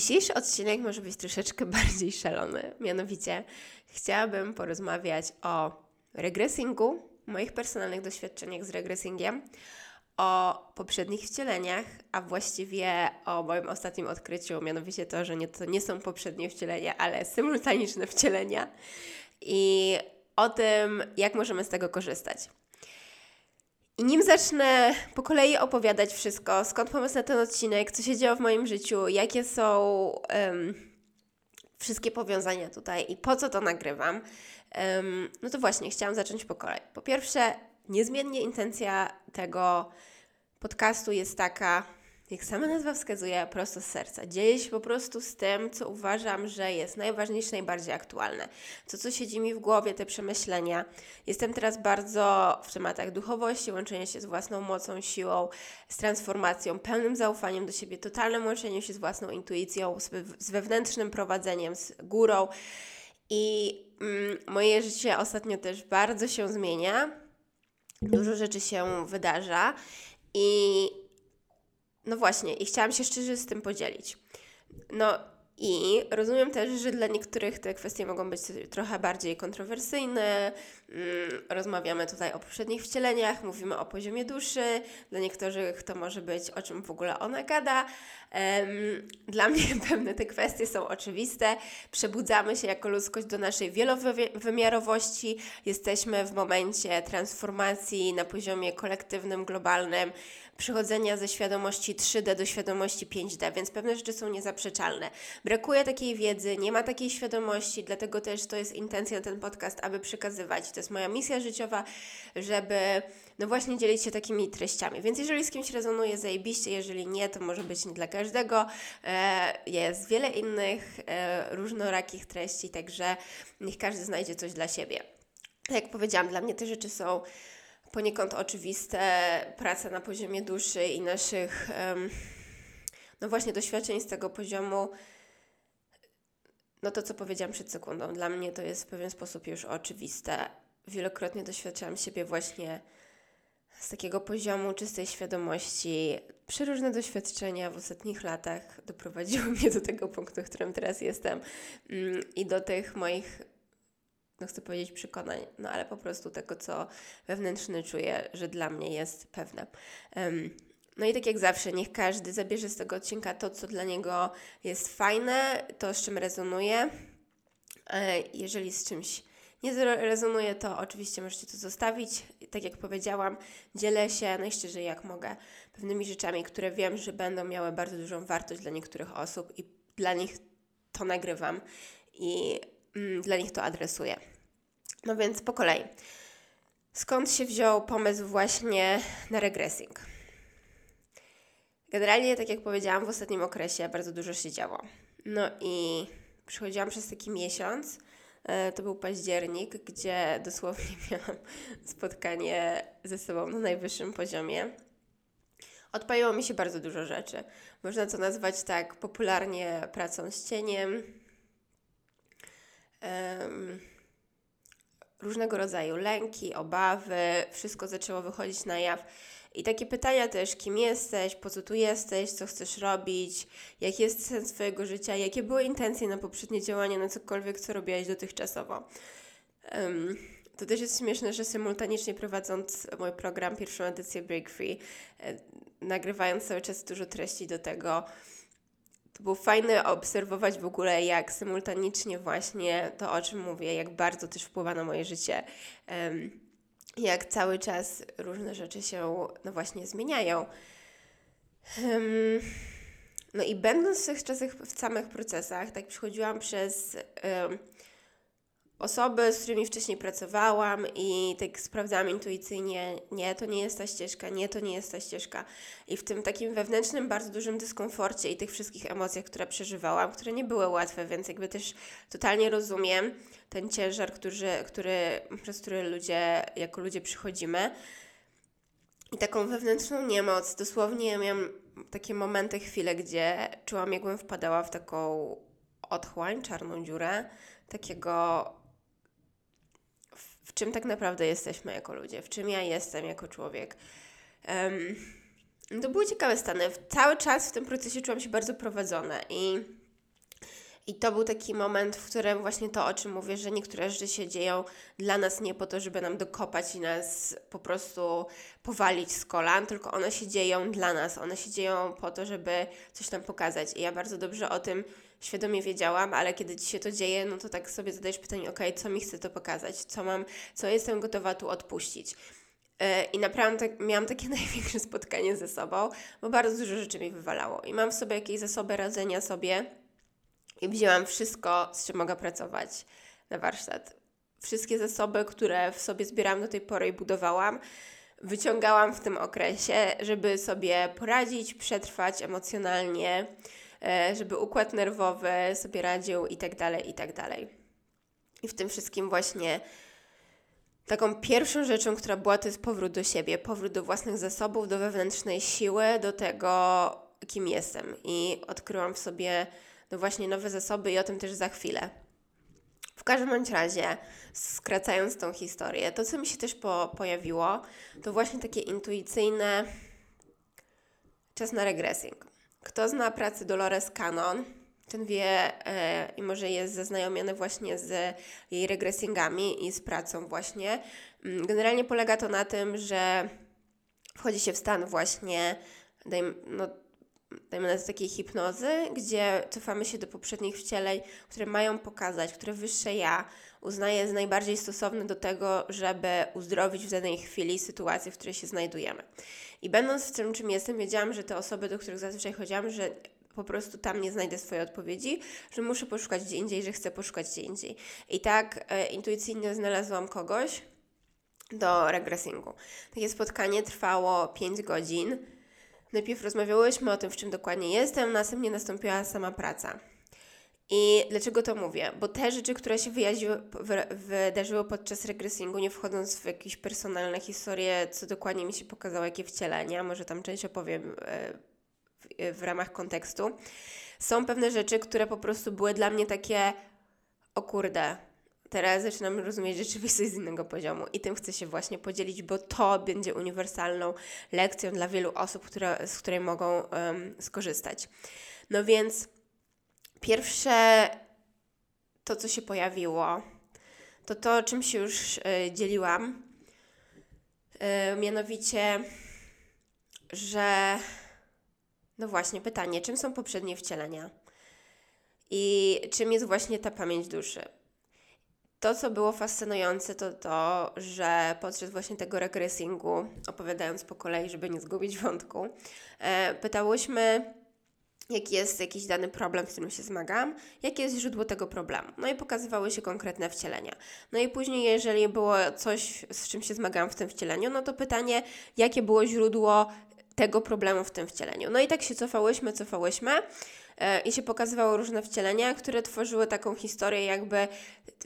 Dzisiejszy odcinek może być troszeczkę bardziej szalony. Mianowicie chciałabym porozmawiać o regresingu, moich personalnych doświadczeniach z regresingiem, o poprzednich wcieleniach, a właściwie o moim ostatnim odkryciu, mianowicie to, że nie, to nie są poprzednie wcielenia, ale symultaniczne wcielenia i o tym, jak możemy z tego korzystać. I nim zacznę po kolei opowiadać wszystko, skąd pomysł na ten odcinek, co się działo w moim życiu, jakie są um, wszystkie powiązania tutaj i po co to nagrywam, um, no to właśnie chciałam zacząć po kolei. Po pierwsze, niezmiennie intencja tego podcastu jest taka, jak sama nazwa wskazuje, prosto z serca. Dzieje się po prostu z tym, co uważam, że jest najważniejsze, najbardziej aktualne. To, co siedzi mi w głowie, te przemyślenia. Jestem teraz bardzo w tematach duchowości, łączenia się z własną mocą, siłą, z transformacją, pełnym zaufaniem do siebie, totalnym łączeniem się z własną intuicją, z, wewnętrznym prowadzeniem, z górą. I mm, moje życie ostatnio też bardzo się zmienia. Dużo rzeczy się wydarza. I no właśnie, i chciałam się szczerze z tym podzielić. No i rozumiem też, że dla niektórych te kwestie mogą być trochę bardziej kontrowersyjne. Mm, rozmawiamy tutaj o poprzednich wcieleniach, mówimy o poziomie duszy. Dla niektórych to może być o czym w ogóle ona gada. Dla mnie pewne te kwestie są oczywiste. Przebudzamy się jako ludzkość do naszej wielowymiarowości. Jesteśmy w momencie transformacji na poziomie kolektywnym, globalnym przechodzenia ze świadomości 3D do świadomości 5D, więc pewne rzeczy są niezaprzeczalne. Brakuje takiej wiedzy, nie ma takiej świadomości, dlatego też to jest intencja ten podcast, aby przekazywać. To jest moja misja życiowa, żeby no właśnie dzielić się takimi treściami. Więc jeżeli z kimś rezonuje, zajebiście, jeżeli nie, to może być nie dla każdego. E, jest wiele innych e, różnorakich treści, także niech każdy znajdzie coś dla siebie. Tak jak powiedziałam, dla mnie te rzeczy są poniekąd oczywiste, praca na poziomie duszy i naszych, no właśnie, doświadczeń z tego poziomu. No to, co powiedziałam przed sekundą, dla mnie to jest w pewien sposób już oczywiste. Wielokrotnie doświadczałam siebie właśnie z takiego poziomu czystej świadomości. Przeróżne doświadczenia w ostatnich latach doprowadziły mnie do tego punktu, w którym teraz jestem mm, i do tych moich no chcę powiedzieć przekonań, no ale po prostu tego, co wewnętrzny czuję, że dla mnie jest pewne. No i tak jak zawsze, niech każdy zabierze z tego odcinka to, co dla niego jest fajne, to z czym rezonuje. E, jeżeli z czymś nie rezonuje, to oczywiście możecie to zostawić. Tak jak powiedziałam, dzielę się najszczerzej jak mogę pewnymi rzeczami, które wiem, że będą miały bardzo dużą wartość dla niektórych osób i dla nich to nagrywam. I mm, dla nich to adresuję. No więc po kolei. Skąd się wziął pomysł właśnie na regressing? Generalnie, tak jak powiedziałam, w ostatnim okresie bardzo dużo się działo. No i przychodziłam przez taki miesiąc, to był październik, gdzie dosłownie miałam spotkanie ze sobą na najwyższym poziomie. Odpaliło mi się bardzo dużo rzeczy. Można to nazwać tak popularnie pracą z cieniem. Um, różnego rodzaju lęki, obawy, wszystko zaczęło wychodzić na jaw. I takie pytania też, kim jesteś, po co tu jesteś, co chcesz robić, jaki jest sens Twojego życia, jakie były intencje na poprzednie działania, na cokolwiek, co robiłaś dotychczasowo. Um, to też jest śmieszne, że symultanicznie prowadząc mój program, pierwszą edycję Break Free, e, nagrywając cały czas dużo treści do tego, to było fajne obserwować w ogóle, jak symultanicznie właśnie to, o czym mówię, jak bardzo też wpływa na moje życie. Um, jak cały czas różne rzeczy się, no właśnie, zmieniają. Um, no i będąc w tych czasach w samych procesach, tak przychodziłam przez um, osoby, z którymi wcześniej pracowałam i tak sprawdzałam intuicyjnie, nie, to nie jest ta ścieżka, nie, to nie jest ta ścieżka. I w tym takim wewnętrznym, bardzo dużym dyskomforcie i tych wszystkich emocjach, które przeżywałam, które nie były łatwe, więc jakby też totalnie rozumiem ten ciężar, który, który, przez który ludzie, jako ludzie przychodzimy. I taką wewnętrzną niemoc, dosłownie miałam takie momenty, chwile, gdzie czułam, jakbym wpadała w taką otchłań, czarną dziurę, takiego w czym tak naprawdę jesteśmy jako ludzie, w czym ja jestem jako człowiek. Um, to były ciekawe stany. Cały czas w tym procesie czułam się bardzo prowadzona i, i to był taki moment, w którym właśnie to, o czym mówię, że niektóre rzeczy się dzieją dla nas nie po to, żeby nam dokopać i nas po prostu powalić z kolan, tylko one się dzieją dla nas. One się dzieją po to, żeby coś nam pokazać. I ja bardzo dobrze o tym świadomie wiedziałam, ale kiedy Ci się to dzieje, no to tak sobie zadajesz pytanie, ok, co mi chce to pokazać, co mam, co jestem gotowa tu odpuścić. E, I naprawdę tak, miałam takie największe spotkanie ze sobą, bo bardzo dużo rzeczy mi wywalało. I mam w sobie jakieś zasoby radzenia sobie i wzięłam wszystko, z czym mogę pracować na warsztat. Wszystkie zasoby, które w sobie zbierałam do tej pory i budowałam, wyciągałam w tym okresie, żeby sobie poradzić, przetrwać emocjonalnie, żeby układ nerwowy sobie radził i tak dalej, i tak dalej. I w tym wszystkim właśnie taką pierwszą rzeczą, która była, to jest powrót do siebie, powrót do własnych zasobów, do wewnętrznej siły, do tego, kim jestem. I odkryłam w sobie no właśnie nowe zasoby i o tym też za chwilę. W każdym bądź razie, skracając tą historię, to co mi się też po, pojawiło, to właśnie takie intuicyjne czas na regresing. Kto zna pracę Dolores Cannon, ten wie e, i może jest zaznajomiony właśnie z jej regresingami i z pracą właśnie. Mm, generalnie polega to na tym, że wchodzi się w stan właśnie, dajmy, no, dajmy na to takiej hipnozy, gdzie cofamy się do poprzednich wcieleń, które mają pokazać, które wyższe ja uznaje jest najbardziej stosowne do tego, żeby uzdrowić w danej chwili sytuację, w której się znajdujemy. I będąc w tym, czym jestem, wiedziałam, że te osoby, do których zazwyczaj chodziłam, że po prostu tam nie znajdę swojej odpowiedzi, że muszę poszukać gdzie indziej, że chcę poszukać gdzie indziej. I tak e, intuicyjnie znalazłam kogoś do regresingu. Takie spotkanie trwało 5 godzin. Najpierw rozmawiałyśmy o tym, w czym dokładnie jestem, następnie nastąpiła sama praca. I dlaczego to mówię? Bo te rzeczy, które się wyjawiły, wydarzyły podczas regresingu, nie wchodząc w jakieś personalne historie, co dokładnie mi się pokazało, jakie wcielenia, może tam część opowiem e, w, w ramach kontekstu, są pewne rzeczy, które po prostu były dla mnie takie, o kurde, teraz zaczynam rozumieć rzeczywistość z innego poziomu i tym chcę się właśnie podzielić, bo to będzie uniwersalną lekcją dla wielu osób, które, z której mogą um, skorzystać. No więc Pierwsze, to co się pojawiło, to to, czym się już y, dzieliłam. Y, mianowicie, że no właśnie, pytanie, czym są poprzednie wcielenia? I czym jest właśnie ta pamięć duszy? To, co było fascynujące, to to, że podczas właśnie tego regresingu, opowiadając po kolei, żeby nie zgubić wątku, e, pytałyśmy jaki jest jakiś dany problem, z którym się zmagam, jakie jest źródło tego problemu. No i pokazywały się konkretne wcielenia. No i później, jeżeli było coś, z czym się zmagałam w tym wcieleniu, no to pytanie, jakie było źródło tego problemu w tym wcieleniu. No i tak się cofałyśmy, cofałyśmy yy, i się pokazywało różne wcielenia, które tworzyły taką historię, jakby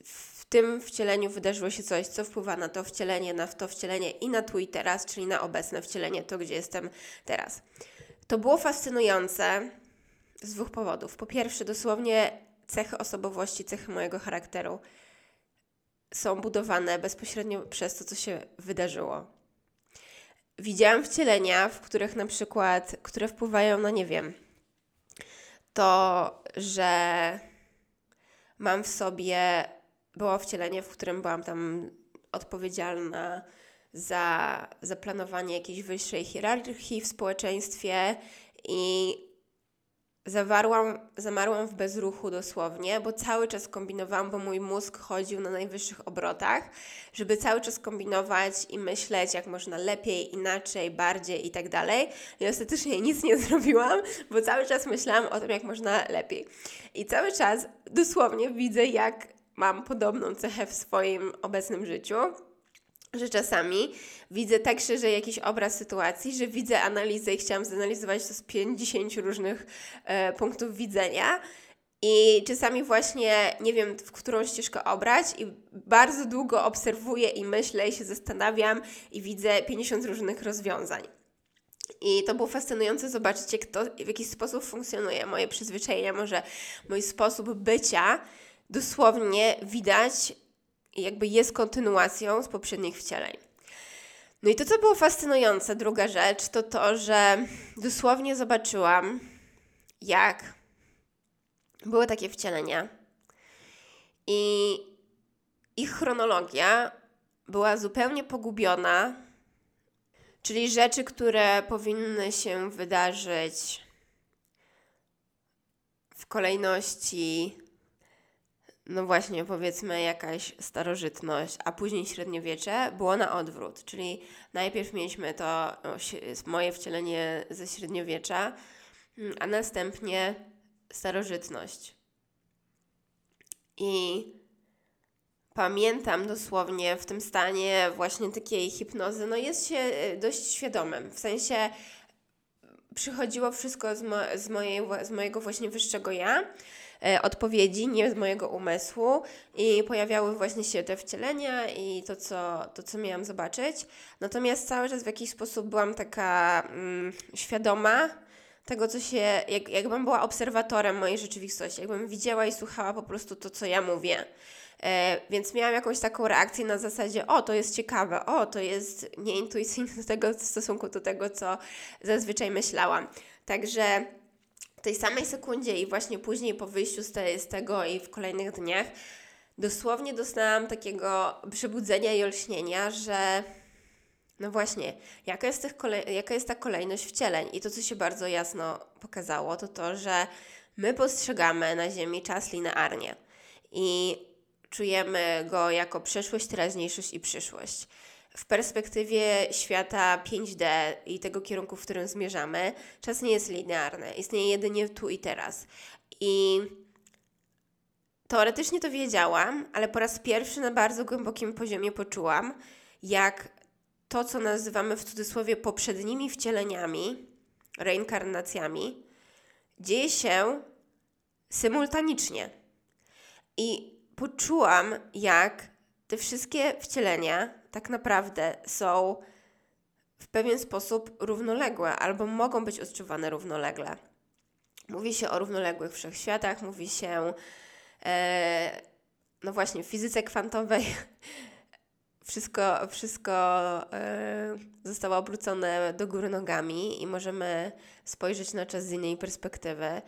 w tym wcieleniu wydarzyło się coś, co wpływa na to wcielenie, na to wcielenie i na tu i teraz, czyli na obecne wcielenie, to gdzie jestem teraz. To było fascynujące, z dwóch powodów. Po pierwsze, dosłownie cechy osobowości, cechy mojego charakteru są budowane bezpośrednio przez to, co się wydarzyło. Widziałam wcielenia, w których na przykład, które wpływają na, nie wiem, to, że mam w sobie, było wcielenie, w którym byłam tam odpowiedzialna za zaplanowanie jakiejś wyższej hierarchii w społeczeństwie i Zawarłam, zamarłam w bezruchu dosłownie, bo cały czas kombinowałam, bo mój mózg chodził na najwyższych obrotach, żeby cały czas kombinować i myśleć, jak można lepiej, inaczej, bardziej i tak dalej. I ostatecznie nic nie zrobiłam, bo cały czas myślałam o tym, jak można lepiej. I cały czas dosłownie widzę, jak mam podobną cechę w swoim obecnym życiu, że czasami widzę tak szerzej jakiś obraz sytuacji, że widzę analizę i chciałam zanalizować to z 50 różnych e, punktów widzenia. I czasami właśnie nie wiem, w którą ścieżkę obrać, i bardzo długo obserwuję i myślę, i się zastanawiam, i widzę 50 różnych rozwiązań. I to było fascynujące zobaczyć, jak to w jaki sposób funkcjonuje moje przyzwyczajenia, może mój sposób bycia. Dosłownie widać, jakby jest kontynuacją z poprzednich wcieleń. No i to, co było fascynujące, druga rzecz, to to, że dosłownie zobaczyłam, jak były takie wcielenia i ich chronologia była zupełnie pogubiona, czyli rzeczy, które powinny się wydarzyć w kolejności no właśnie, powiedzmy jakaś starożytność, a później średniowiecze, było na odwrót. Czyli najpierw mieliśmy to moje wcielenie ze średniowiecza, mm, a następnie starożytność. I pamiętam dosłownie w tym stanie właśnie takiej hipnozy, no jest się e, dość świadomym, w sensie przychodziło wszystko z, mo z, mojej, z mojego właśnie wyższego ja, odpowiedzi, nie z mojego umysłu i pojawiały właśnie się te wcielenia i to, co, to, co miałam zobaczyć. Natomiast cały czas w jakiś sposób byłam taka mm, świadoma tego, co się, jak, jakbym była obserwatorem mojej rzeczywistości, jakbym widziała i słuchała po prostu to, co ja mówię. E, więc miałam jakąś taką reakcję na zasadzie, o, to jest ciekawe, o, to jest nieintuicyjne do tego, w stosunku do tego, co zazwyczaj myślałam. Także tej samej sekundzie i właśnie później po wyjściu z, te, z tego i w kolejnych dniach dosłownie dostałam takiego przebudzenia i olśnienia, że no właśnie, jaka jest, tych kolej, jaka jest ta kolejność wcieleń? I to, co się bardzo jasno pokazało, to to, że my postrzegamy na Ziemi czas linearnie i czujemy go jako przeszłość, teraźniejszość i przyszłość w perspektywie świata 5D i tego kierunku, w którym zmierzamy, czas nie jest linearny, istnieje jedynie tu i teraz. I teoretycznie to wiedziałam, ale po raz pierwszy na bardzo głębokim poziomie poczułam, jak to, co nazywamy w cudzysłowie poprzednimi wcieleniami, reinkarnacjami, dzieje się symultanicznie. I poczułam, jak te wszystkie wcielenia tak naprawdę są w pewien sposób równoległe albo mogą być odczuwane równolegle. Mówi się o równoległych wszechświatach, mówi się, e, no właśnie, w fizyce kwantowej wszystko, wszystko e, zostało obrócone do góry nogami i możemy spojrzeć na czas z innej perspektywy.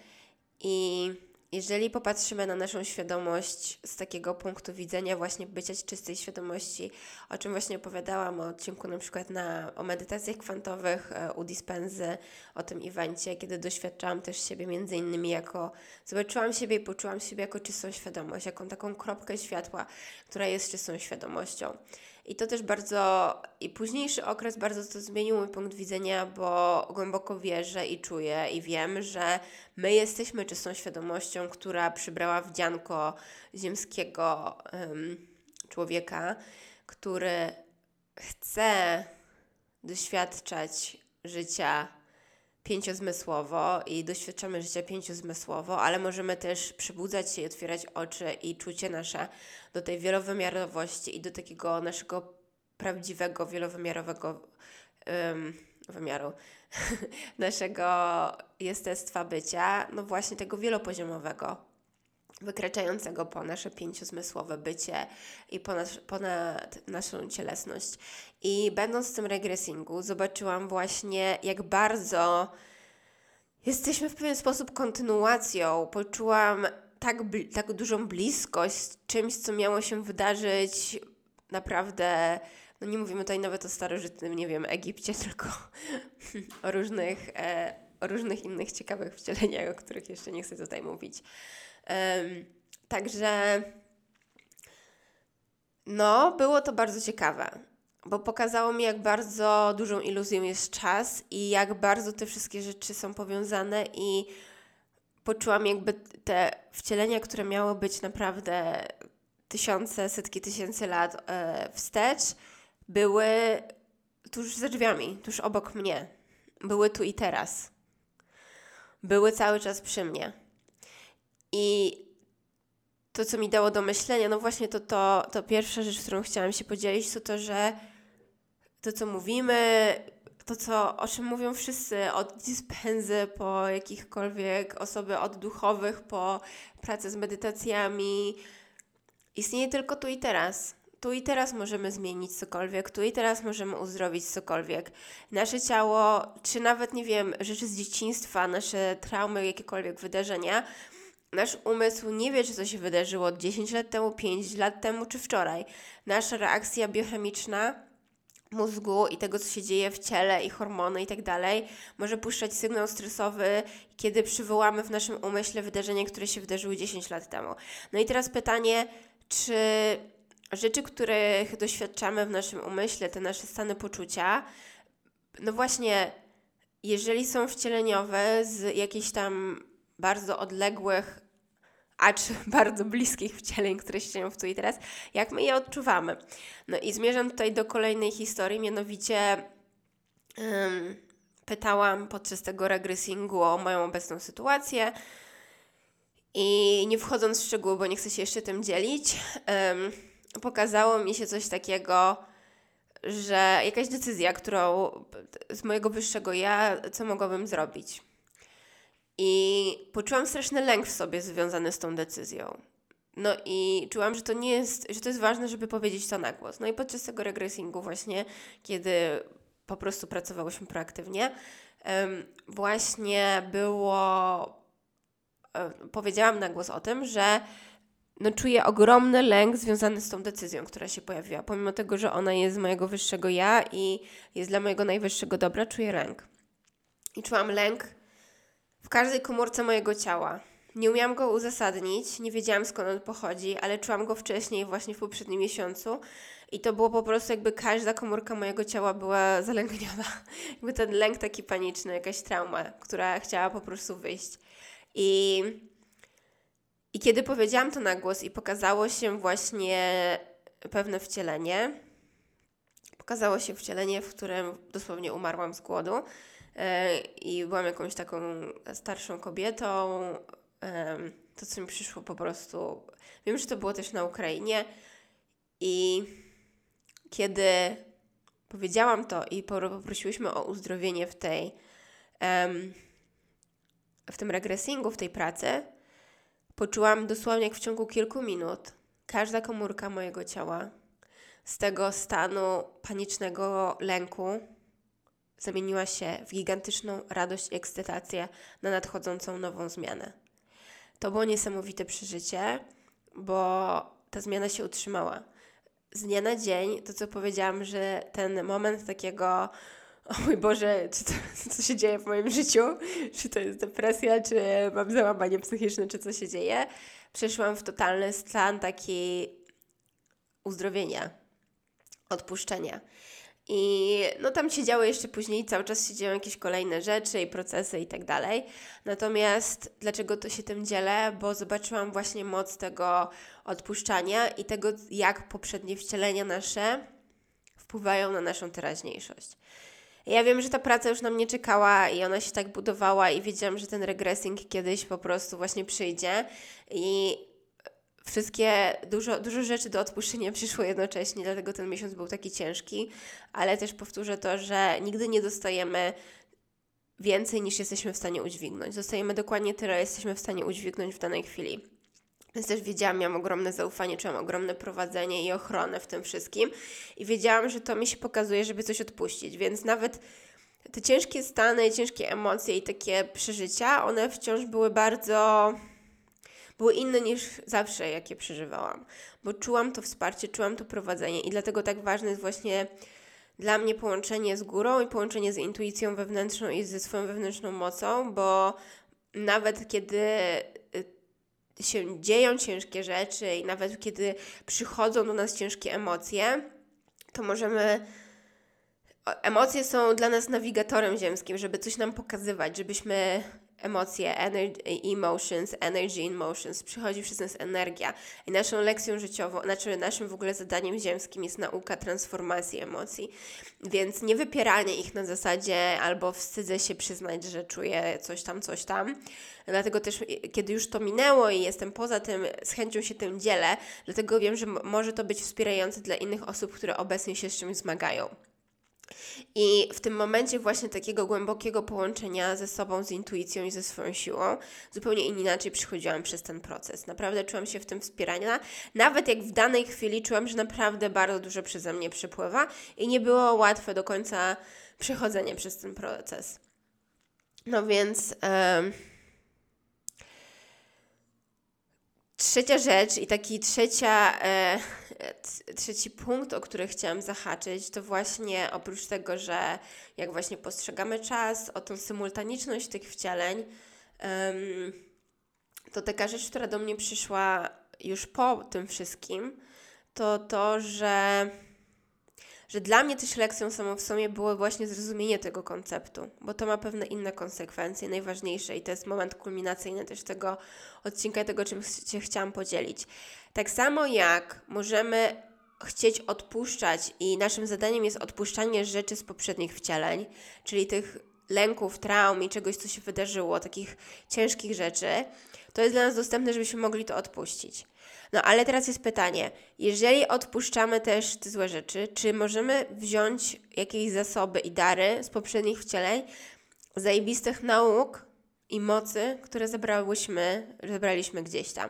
I jeżeli popatrzymy na naszą świadomość z takiego punktu widzenia właśnie bycia czystej świadomości, o czym właśnie opowiadałam o odcinku na przykład na, o medytacjach kwantowych e, u Dispenzy, o tym evencie, kiedy doświadczałam też siebie między innymi jako, zobaczyłam siebie i poczułam siebie jako czystą świadomość, jaką taką kropkę światła, która jest czystą świadomością. I to też bardzo, i późniejszy okres bardzo to zmienił mój punkt widzenia, bo głęboko wierzę i czuję i wiem, że my jesteśmy czystą świadomością, która przybrała wdzianko ziemskiego um, człowieka, który chce doświadczać życia pięciozmysłowo i doświadczamy życia pięciozmysłowo, ale możemy też przybudzać się i otwierać oczy i czucie nasze do tej wielowymiarowości i do takiego naszego prawdziwego, wielowymiarowego wymiaru, naszego jestestwa bycia, no właśnie tego wielopoziomowego, wykraczającego po nasze pięciozmysłowe bycie i ponad, ponad naszą cielesność. I będąc w tym regresingu, zobaczyłam właśnie, jak bardzo jesteśmy w pewien sposób kontynuacją. Poczułam tak, tak dużą bliskość z czymś, co miało się wydarzyć naprawdę. No nie mówimy tutaj nawet o starożytnym, nie wiem, Egipcie, tylko o różnych, e, o różnych innych ciekawych wcieleniach, o których jeszcze nie chcę tutaj mówić. Także no, było to bardzo ciekawe, bo pokazało mi, jak bardzo dużą iluzją jest czas i jak bardzo te wszystkie rzeczy są powiązane i poczułam jakby te wcielenia, które miały być naprawdę tysiące, setki tysięcy lat e, wstecz, były tuż za drzwiami, tuż obok mnie. Były tu i teraz. Były cały czas przy mnie. I to, co mi dało do myślenia, no właśnie to, to, to pierwsza rzecz, którą chciałam się podzielić, to to, że to, co mówimy, to, co, o czym mówią wszyscy, od dispensy po jakichkolwiek osoby od duchowych, po pracę z medytacjami, istnieje tylko tu i teraz. Tu i teraz możemy zmienić cokolwiek, tu i teraz możemy uzdrowić cokolwiek. Nasze ciało, czy nawet, nie wiem, rzeczy z dzieciństwa, nasze traumy, jakiekolwiek wydarzenia, nasz umysł nie wie, czy to się wydarzyło 10 lat temu, 5 lat temu, czy wczoraj. Nasza reakcja biochemiczna mózgu i tego, co się dzieje w ciele i hormony i tak dalej, może puszczać sygnał stresowy, kiedy przywołamy w naszym umyśle wydarzenie, które się wydarzyły 10 lat temu. No i teraz pytanie, czy rzeczy, których doświadczamy w naszym umyśle, te nasze stany poczucia, no właśnie, jeżeli są wcieleniowe z jakichś tam bardzo odległych acz bardzo bliskich wcieleń, które się dzieją w tu i teraz, jak my je odczuwamy. No i zmierzam tutaj do kolejnej historii, mianowicie um, pytałam podczas tego regresingu o moją obecną sytuację i nie wchodząc w szczegóły, bo nie chcę się jeszcze tym dzielić, um, pokazało mi się coś takiego, że jakaś decyzja, którą z mojego wyższego ja, co mogłabym zrobić. I poczułam straszny lęk w sobie związany z tą decyzją. No i czułam, że to nie jest, że to jest ważne, żeby powiedzieć to na głos. No i podczas tego regresingu właśnie, kiedy po prostu pracowałyśmy proaktywnie, właśnie było, powiedziałam na głos o tym, że no czuję ogromny lęk związany z tą decyzją, która się pojawiła. Pomimo tego, że ona jest z mojego wyższego ja i jest dla mojego najwyższego dobra, czuję lęk. I czułam lęk w każdej komórce mojego ciała. Nie umiałam go uzasadnić, nie wiedziałam skąd on pochodzi, ale czułam go wcześniej, właśnie w poprzednim miesiącu. I to było po prostu jakby każda komórka mojego ciała była zalęgniona. jakby ten lęk taki paniczny, jakaś trauma, która chciała po prostu wyjść. I, I kiedy powiedziałam to na głos i pokazało się właśnie pewne wcielenie, pokazało się wcielenie, w którym dosłownie umarłam z głodu i byłam jakąś taką starszą kobietą. To, co mi przyszło po prostu. Wiem, że to było też na Ukrainie. I kiedy powiedziałam to i poprosiłyśmy o uzdrowienie w tej, w tym regresingu, w tej pracy, poczułam dosłownie jak w ciągu kilku minut każda komórka mojego ciała z tego stanu panicznego lęku zamieniła się w gigantyczną radość i ekscytację na nadchodzącą nową zmianę. To było niesamowite przeżycie, bo ta zmiana się utrzymała. Z dnia na dzień, to co powiedziałam, że ten moment takiego, o mój Boże, czy to, co się dzieje w moim życiu, czy to jest depresja, czy mam załamanie psychiczne, czy co się dzieje, przeszłam w totalny stan takiej uzdrowienia, odpuszczenia. I no tam się działy jeszcze później, cały czas się dzieją jakieś kolejne rzeczy i procesy i tak dalej. Natomiast dlaczego to się tym dzielę? Bo zobaczyłam właśnie moc tego odpuszczania i tego, jak poprzednie wcielenia nasze wpływają na naszą teraźniejszość. Ja wiem, że ta praca już na mnie czekała i ona się tak budowała i wiedziałam, że ten regressing kiedyś po prostu właśnie przyjdzie i wszystkie, dużo, dużo rzeczy do odpuszczenia przyszło jednocześnie, dlatego ten miesiąc był taki ciężki, ale też powtórzę to, że nigdy nie dostajemy więcej niż jesteśmy w stanie udźwignąć. Dostajemy dokładnie tyle, jesteśmy w stanie udźwignąć w danej chwili. Więc też wiedziałam, miałam ogromne zaufanie, czułam ogromne prowadzenie i ochronę w tym wszystkim. I wiedziałam, że to mi się pokazuje, żeby coś odpuścić. Więc nawet te ciężkie stany, ciężkie emocje i takie przeżycia, one wciąż były bardzo były inne niż zawsze, jakie przeżywałam, bo czułam to wsparcie, czułam to prowadzenie i dlatego tak ważne jest właśnie dla mnie połączenie z górą i połączenie z intuicją wewnętrzną i ze swoją wewnętrzną mocą, bo nawet kiedy y, się dzieją ciężkie rzeczy i nawet kiedy przychodzą do nas ciężkie emocje, to możemy. Emocje są dla nas nawigatorem ziemskim, żeby coś nam pokazywać, żebyśmy emocje, energy, emotions, energy in motions, przychodzi przez nas energia. I naszą lekcją życiową, znaczy naszym w ogóle zadaniem ziemskim jest nauka transformacji emocji. Więc nie wypieranie ich na zasadzie albo wstydzę się przyznać, że czuję coś tam, coś tam. Dlatego też, kiedy już to minęło i jestem poza tym, z chęcią się tym dzielę, dlatego wiem, że może to być wspierające dla innych osób, które obecnie się z czymś zmagają. I w tym momencie właśnie takiego głębokiego połączenia ze sobą, z intuicją i ze swoją siłą, zupełnie inaczej przychodziłam przez ten proces. Naprawdę czułam się w tym wspierania, nawet jak w danej chwili czułam, że naprawdę bardzo dużo przeze mnie przepływa i nie było łatwe do końca przechodzenie przez ten proces. No więc... Yy Trzecia rzecz i taki trzecia, e, trzeci punkt, o który chciałam zahaczyć, to właśnie oprócz tego, że jak właśnie postrzegamy czas, o tą symultaniczność tych wcieleń, um, to taka rzecz, która do mnie przyszła już po tym wszystkim, to to, że że dla mnie też lekcją samą w sobie było właśnie zrozumienie tego konceptu, bo to ma pewne inne konsekwencje, najważniejsze i to jest moment kulminacyjny też tego odcinka, tego czym się chciałam podzielić. Tak samo jak możemy chcieć odpuszczać i naszym zadaniem jest odpuszczanie rzeczy z poprzednich wcieleń, czyli tych lęków, traum i czegoś, co się wydarzyło, takich ciężkich rzeczy, to jest dla nas dostępne, żebyśmy mogli to odpuścić. No ale teraz jest pytanie, jeżeli odpuszczamy też te złe rzeczy, czy możemy wziąć jakieś zasoby i dary z poprzednich wcieleń, zajebistych nauk i mocy, które zebrałyśmy, zebraliśmy gdzieś tam.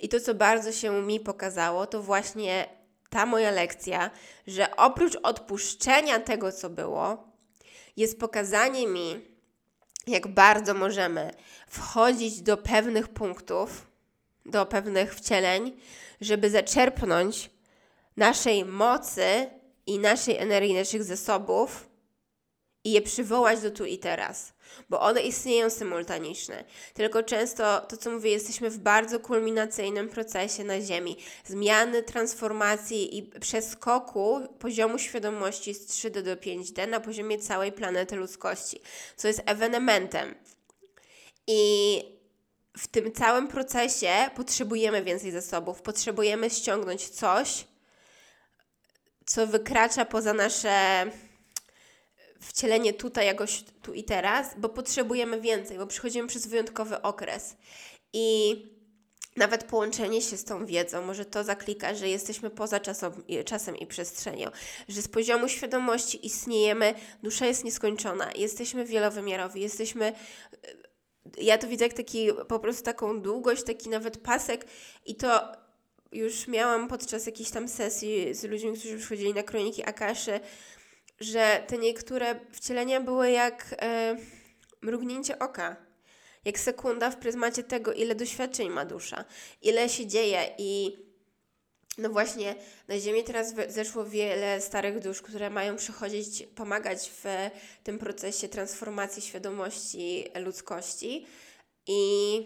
I to, co bardzo się mi pokazało, to właśnie ta moja lekcja, że oprócz odpuszczenia tego, co było, jest pokazanie mi, jak bardzo możemy wchodzić do pewnych punktów, do pewnych wcieleń, żeby zaczerpnąć naszej mocy i naszej energii, naszych zasobów i je przywołać do tu i teraz, bo one istnieją symultanicznie. Tylko często, to co mówię, jesteśmy w bardzo kulminacyjnym procesie na Ziemi. Zmiany, transformacji i przeskoku poziomu świadomości z 3D do 5D na poziomie całej planety ludzkości, co jest ewenementem. I w tym całym procesie potrzebujemy więcej zasobów, potrzebujemy ściągnąć coś, co wykracza poza nasze wcielenie tutaj, jakoś tu i teraz, bo potrzebujemy więcej, bo przychodzimy przez wyjątkowy okres. I nawet połączenie się z tą wiedzą, może to zaklika, że jesteśmy poza czasem, czasem i przestrzenią, że z poziomu świadomości istniejemy, dusza jest nieskończona, jesteśmy wielowymiarowi, jesteśmy ja to widzę jak taki, po prostu taką długość, taki nawet pasek i to już miałam podczas jakiejś tam sesji z ludźmi, którzy przychodzili na kroniki Akaszy, że te niektóre wcielenia były jak e, mrugnięcie oka. Jak sekunda w pryzmacie tego, ile doświadczeń ma dusza, ile się dzieje i no właśnie na Ziemię teraz zeszło wiele starych dusz, które mają przychodzić, pomagać w tym procesie transformacji świadomości ludzkości i,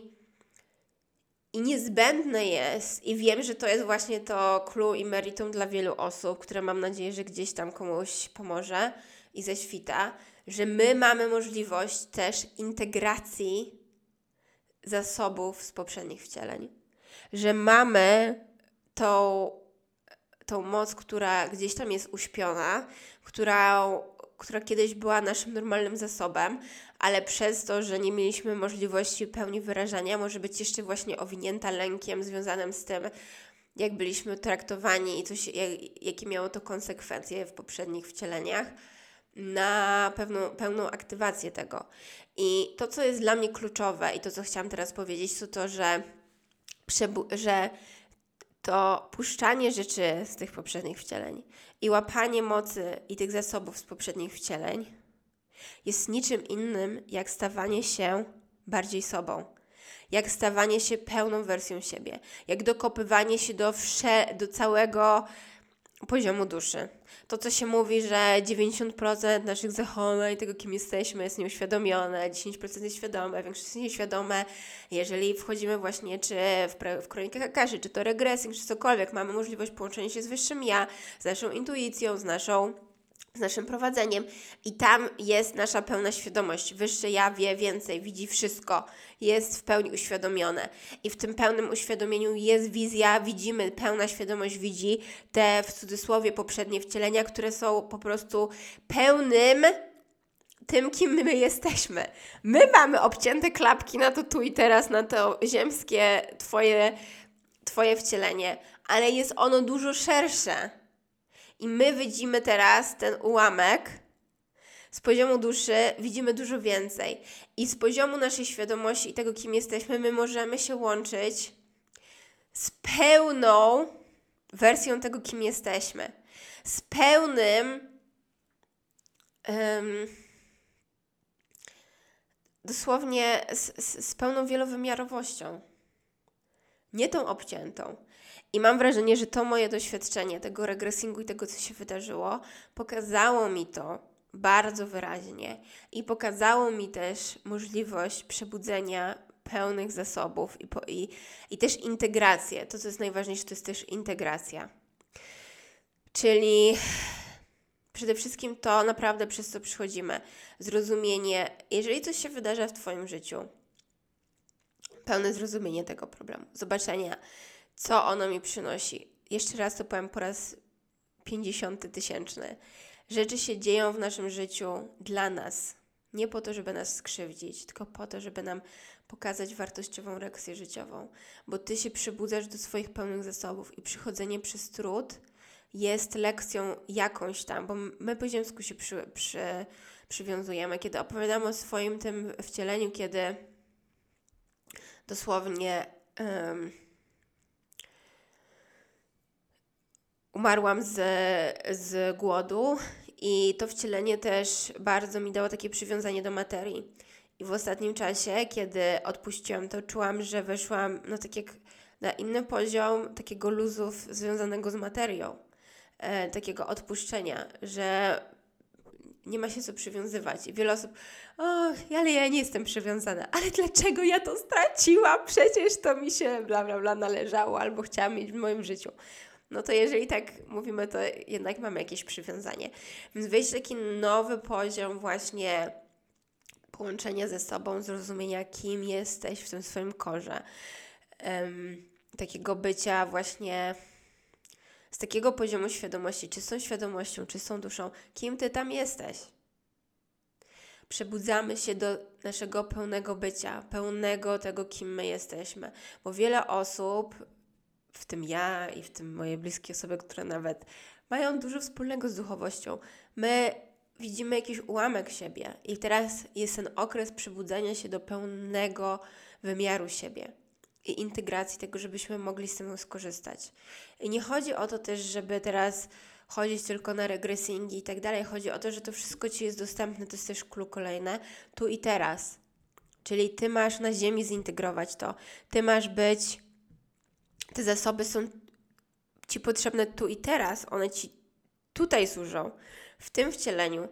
i niezbędne jest, i wiem, że to jest właśnie to clue i meritum dla wielu osób, które mam nadzieję, że gdzieś tam komuś pomoże i ześwita, że my mamy możliwość też integracji zasobów z poprzednich wcieleń. Że mamy tą, tą moc, która gdzieś tam jest uśpiona, która, która kiedyś była naszym normalnym zasobem, ale przez to, że nie mieliśmy możliwości pełni wyrażania, może być jeszcze właśnie owinięta lękiem związanym z tym, jak byliśmy traktowani i coś, jak, jakie miało to konsekwencje w poprzednich wcieleniach na pewną, pełną aktywację tego. I to, co jest dla mnie kluczowe i to, co chciałam teraz powiedzieć, to to, że, że to puszczanie rzeczy z tych poprzednich wcieleń i łapanie mocy i tych zasobów z poprzednich wcieleń jest niczym innym jak stawanie się bardziej sobą, jak stawanie się pełną wersją siebie, jak dokopywanie się do, wsze, do całego poziomu duszy. To, co się mówi, że 90% naszych zachowań, tego kim jesteśmy, jest nieuświadomione, 10% jest świadome, większość jest nieświadome. Jeżeli wchodzimy właśnie czy w, w kronikach Akaszy, czy to regresing, czy cokolwiek, mamy możliwość połączenia się z wyższym ja, z naszą intuicją, z naszą z naszym prowadzeniem i tam jest nasza pełna świadomość. Wyższe ja wie więcej, widzi wszystko, jest w pełni uświadomione. I w tym pełnym uświadomieniu jest wizja, widzimy, pełna świadomość widzi te w cudzysłowie poprzednie wcielenia, które są po prostu pełnym tym, kim my jesteśmy. My mamy obcięte klapki na to tu i teraz, na to ziemskie twoje, twoje wcielenie, ale jest ono dużo szersze. I my widzimy teraz ten ułamek, z poziomu duszy widzimy dużo więcej. I z poziomu naszej świadomości i tego, kim jesteśmy, my możemy się łączyć z pełną wersją tego, kim jesteśmy. Z pełnym. Um, dosłownie z, z, z pełną wielowymiarowością. Nie tą obciętą. I mam wrażenie, że to moje doświadczenie tego regresingu i tego, co się wydarzyło, pokazało mi to bardzo wyraźnie i pokazało mi też możliwość przebudzenia pełnych zasobów i, po, i, i też integrację. To, co jest najważniejsze, to jest też integracja. Czyli przede wszystkim to naprawdę przez co przychodzimy. Zrozumienie, jeżeli coś się wydarza w Twoim życiu, pełne zrozumienie tego problemu, zobaczenia, co ono mi przynosi. Jeszcze raz to powiem po raz pięćdziesiąty tysięczny. Rzeczy się dzieją w naszym życiu dla nas. Nie po to, żeby nas skrzywdzić, tylko po to, żeby nam pokazać wartościową reakcję życiową. Bo ty się przybudzasz do swoich pełnych zasobów i przychodzenie przez trud jest lekcją jakąś tam, bo my po ziemsku się przy, przy, przywiązujemy. Kiedy opowiadamy o swoim tym wcieleniu, kiedy dosłownie. Umarłam z, z głodu i to wcielenie też bardzo mi dało takie przywiązanie do materii. I w ostatnim czasie, kiedy odpuściłam, to czułam, że weszłam no, tak jak na inny poziom takiego luzów związanego z materią, e, takiego odpuszczenia, że nie ma się co przywiązywać. I wiele osób, o, ale ja nie jestem przywiązana. Ale dlaczego ja to straciłam? Przecież to mi się bla, bla, bla należało albo chciałam mieć w moim życiu no to jeżeli tak mówimy, to jednak mamy jakieś przywiązanie. Więc wejść taki nowy poziom właśnie połączenia ze sobą, zrozumienia, kim jesteś w tym swoim korze. Um, takiego bycia właśnie z takiego poziomu świadomości, czy są świadomością, czy są duszą, kim ty tam jesteś. Przebudzamy się do naszego pełnego bycia, pełnego tego, kim my jesteśmy. Bo wiele osób w tym ja i w tym moje bliskie osoby, które nawet mają dużo wspólnego z duchowością. My widzimy jakiś ułamek siebie i teraz jest ten okres przebudzania się do pełnego wymiaru siebie i integracji tego, żebyśmy mogli z tym skorzystać. I nie chodzi o to też, żeby teraz chodzić tylko na regresingi i tak dalej. Chodzi o to, że to wszystko Ci jest dostępne, to jest też klucz kolejne, tu i teraz. Czyli Ty masz na ziemi zintegrować to. Ty masz być te zasoby są Ci potrzebne tu i teraz, one Ci tutaj służą, w tym wcieleniu,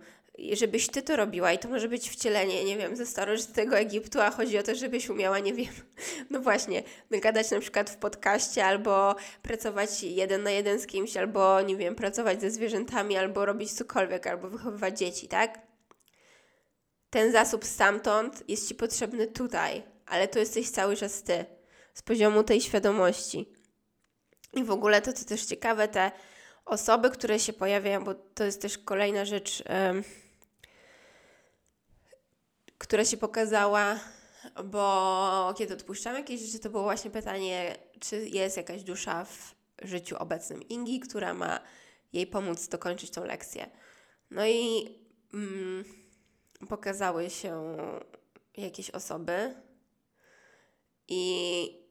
żebyś Ty to robiła i to może być wcielenie, nie wiem, ze starożytnego Egiptu, a chodzi o to, żebyś umiała, nie wiem, no właśnie, gadać na przykład w podcaście, albo pracować jeden na jeden z kimś, albo, nie wiem, pracować ze zwierzętami, albo robić cokolwiek, albo wychowywać dzieci, tak? Ten zasób stamtąd jest Ci potrzebny tutaj, ale to jesteś cały czas Ty z poziomu tej świadomości. I w ogóle to, co też ciekawe, te osoby, które się pojawiają, bo to jest też kolejna rzecz, która się pokazała, bo kiedy odpuszczamy jakieś rzeczy, to było właśnie pytanie, czy jest jakaś dusza w życiu obecnym Ingi, która ma jej pomóc dokończyć tą lekcję. No i mm, pokazały się jakieś osoby i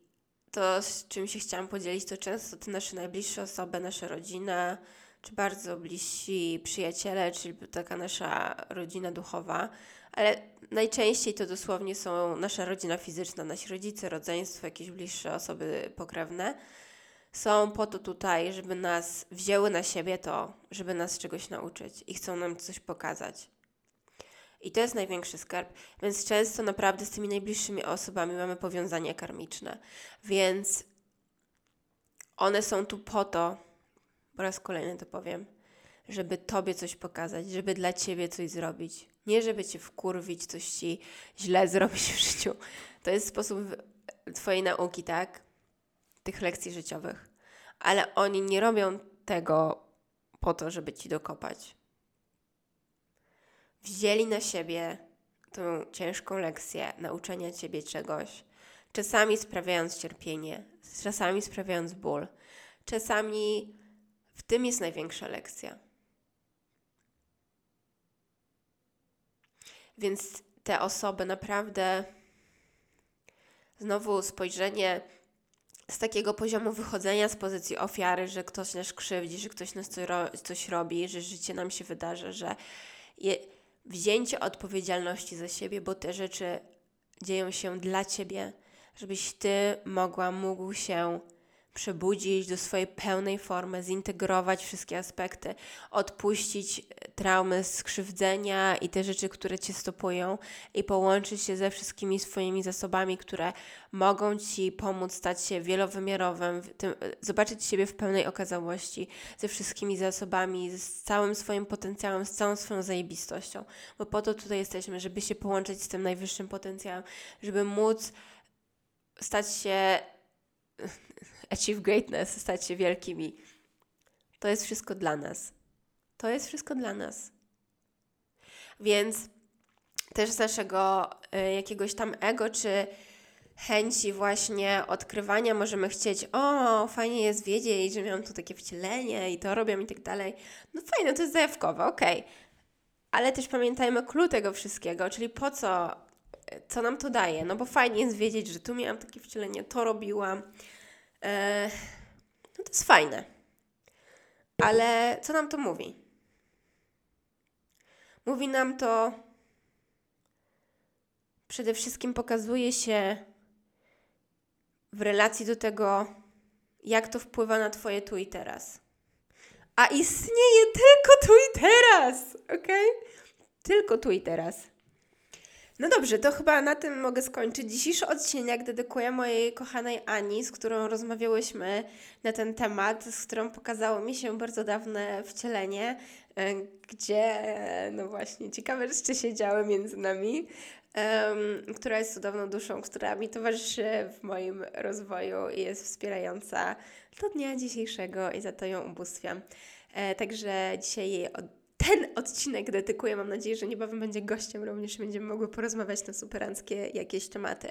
to, z czym się chciałam podzielić, to często te nasze najbliższe osoby, nasza rodzina, czy bardzo bliżsi przyjaciele, czyli taka nasza rodzina duchowa, ale najczęściej to dosłownie są nasza rodzina fizyczna, nasi rodzice, rodzeństwo, jakieś bliższe osoby pokrewne. Są po to tutaj, żeby nas wzięły na siebie to, żeby nas czegoś nauczyć i chcą nam coś pokazać. I to jest największy skarb, więc często naprawdę z tymi najbliższymi osobami mamy powiązania karmiczne. Więc one są tu po to, po raz kolejny to powiem, żeby Tobie coś pokazać, żeby dla Ciebie coś zrobić. Nie żeby Cię wkurwić, coś Ci źle zrobić w życiu. To jest sposób Twojej nauki, tak? Tych lekcji życiowych. Ale oni nie robią tego po to, żeby Ci dokopać. Wzięli na siebie tą ciężką lekcję nauczenia Ciebie czegoś, czasami sprawiając cierpienie, czasami sprawiając ból, czasami w tym jest największa lekcja. Więc te osoby naprawdę znowu spojrzenie z takiego poziomu wychodzenia z pozycji ofiary, że ktoś nas krzywdzi, że ktoś nas coś robi, że życie nam się wydarzy, że je, wzięcie odpowiedzialności za siebie, bo te rzeczy dzieją się dla ciebie, żebyś ty mogła, mógł się przebudzić do swojej pełnej formy, zintegrować wszystkie aspekty, odpuścić traumy, skrzywdzenia i te rzeczy, które cię stopują, i połączyć się ze wszystkimi swoimi zasobami, które mogą ci pomóc stać się wielowymiarowym, tym, zobaczyć siebie w pełnej okazałości, ze wszystkimi zasobami, z całym swoim potencjałem, z całą swoją zajebistością. Bo po to tutaj jesteśmy, żeby się połączyć z tym najwyższym potencjałem, żeby móc stać się achieve greatness, stać się wielkimi. To jest wszystko dla nas. To jest wszystko dla nas. Więc też z naszego y, jakiegoś tam ego, czy chęci właśnie odkrywania możemy chcieć, o, fajnie jest wiedzieć, że miałam tu takie wcielenie i to robią i tak dalej. No fajne, to jest zajawkowe, okej. Okay. Ale też pamiętajmy klucz tego wszystkiego, czyli po co, co nam to daje. No bo fajnie jest wiedzieć, że tu miałam takie wcielenie, to robiłam, E, no to jest fajne. Ale co nam to mówi? Mówi nam to, przede wszystkim pokazuje się w relacji do tego, jak to wpływa na Twoje tu i teraz. A istnieje tylko tu i teraz, ok? Tylko tu i teraz. No dobrze, to chyba na tym mogę skończyć. Dzisiejszy odcinek dedykuję mojej kochanej Ani, z którą rozmawiałyśmy na ten temat, z którą pokazało mi się bardzo dawne wcielenie, gdzie, no właśnie, ciekawe rzeczy się działy między nami, um, która jest cudowną duszą, która mi towarzyszy w moim rozwoju i jest wspierająca do dnia dzisiejszego i za to ją ubóstwiam. E, także dzisiaj jej od ten odcinek dedykuję. Mam nadzieję, że niebawem będzie gościem, również będziemy mogły porozmawiać na superanckie jakieś tematy.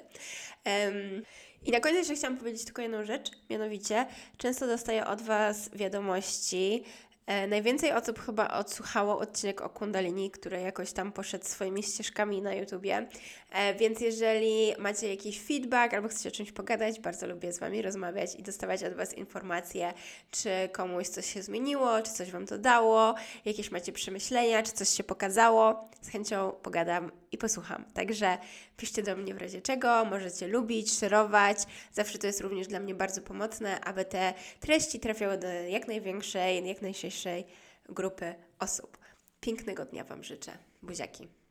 Um, I na koniec jeszcze chciałam powiedzieć tylko jedną rzecz, mianowicie często dostaję od Was wiadomości, E, najwięcej osób chyba odsłuchało odcinek o Kundalini, który jakoś tam poszedł swoimi ścieżkami na YouTubie. E, więc jeżeli macie jakiś feedback albo chcecie o czymś pogadać, bardzo lubię z Wami rozmawiać i dostawać od Was informacje, czy komuś coś się zmieniło, czy coś Wam to dało, jakieś macie przemyślenia, czy coś się pokazało. Z chęcią pogadam i posłucham. Także piszcie do mnie w razie czego, możecie lubić, szerować. Zawsze to jest również dla mnie bardzo pomocne, aby te treści trafiały do jak największej, jak najszerszej grupy osób. Pięknego dnia Wam życzę. Buziaki.